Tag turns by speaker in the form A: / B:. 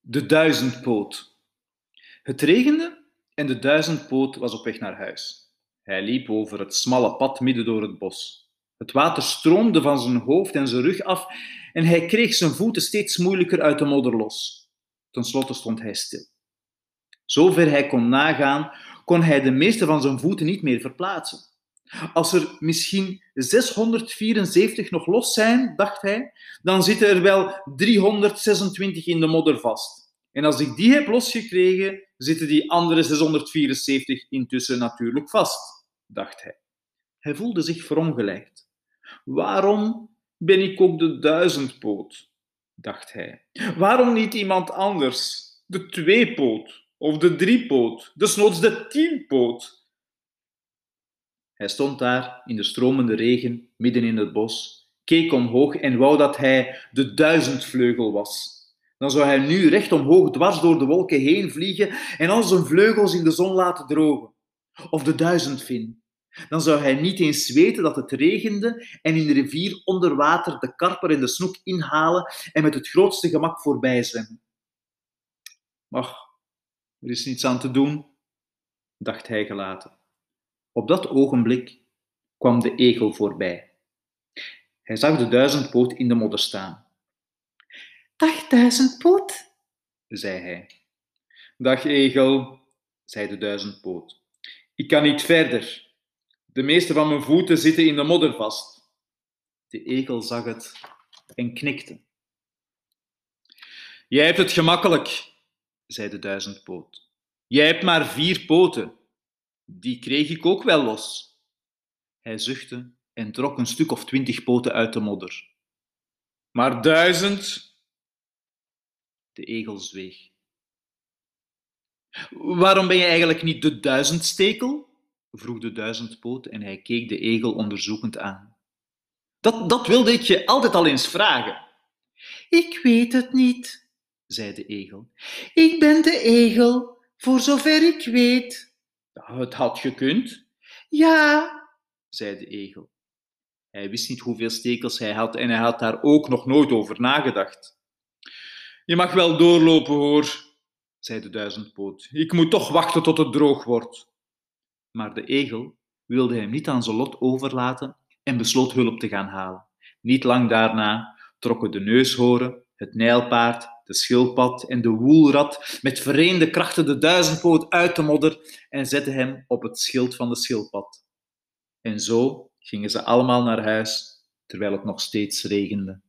A: De duizendpoot. Het regende en de duizendpoot was op weg naar huis. Hij liep over het smalle pad midden door het bos. Het water stroomde van zijn hoofd en zijn rug af en hij kreeg zijn voeten steeds moeilijker uit de modder los. Ten slotte stond hij stil. Zover hij kon nagaan, kon hij de meeste van zijn voeten niet meer verplaatsen. Als er misschien 674 nog los zijn, dacht hij, dan zitten er wel 326 in de modder vast. En als ik die heb losgekregen, zitten die andere 674 intussen natuurlijk vast, dacht hij. Hij voelde zich verongelijkt. Waarom ben ik ook de duizendpoot? dacht hij. Waarom niet iemand anders? De tweepoot of de driepoot, desnoods de tienpoot. Hij stond daar in de stromende regen, midden in het bos, keek omhoog en wou dat hij de duizendvleugel was. Dan zou hij nu recht omhoog dwars door de wolken heen vliegen en al zijn vleugels in de zon laten drogen. Of de duizendvin. Dan zou hij niet eens weten dat het regende en in de rivier onder water de karper en de snoek inhalen en met het grootste gemak voorbij zwemmen. Maar er is niets aan te doen, dacht hij gelaten. Op dat ogenblik kwam de egel voorbij. Hij zag de duizendpoot in de modder staan.
B: Dag duizendpoot,
A: zei hij. Dag egel, zei de duizendpoot. Ik kan niet verder. De meeste van mijn voeten zitten in de modder vast. De egel zag het en knikte. Jij hebt het gemakkelijk, zei de duizendpoot. Jij hebt maar vier poten. Die kreeg ik ook wel los. Hij zuchtte en trok een stuk of twintig poten uit de modder. Maar duizend? De egel zweeg. Waarom ben je eigenlijk niet de duizendstekel? vroeg de duizendpoot en hij keek de egel onderzoekend aan. Dat, dat wilde ik je altijd al eens vragen.
B: Ik weet het niet, zei de egel. Ik ben de egel, voor zover ik weet.
A: Het had gekund.
B: Ja,
A: zei de egel. Hij wist niet hoeveel stekels hij had en hij had daar ook nog nooit over nagedacht. Je mag wel doorlopen, hoor, zei de duizendpoot. Ik moet toch wachten tot het droog wordt. Maar de egel wilde hem niet aan zijn lot overlaten en besloot hulp te gaan halen. Niet lang daarna trokken de neushoorn, het nijlpaard, de schildpad en de woelrat met vereende krachten de duizendpoot uit de modder en zetten hem op het schild van de schildpad. En zo gingen ze allemaal naar huis, terwijl het nog steeds regende.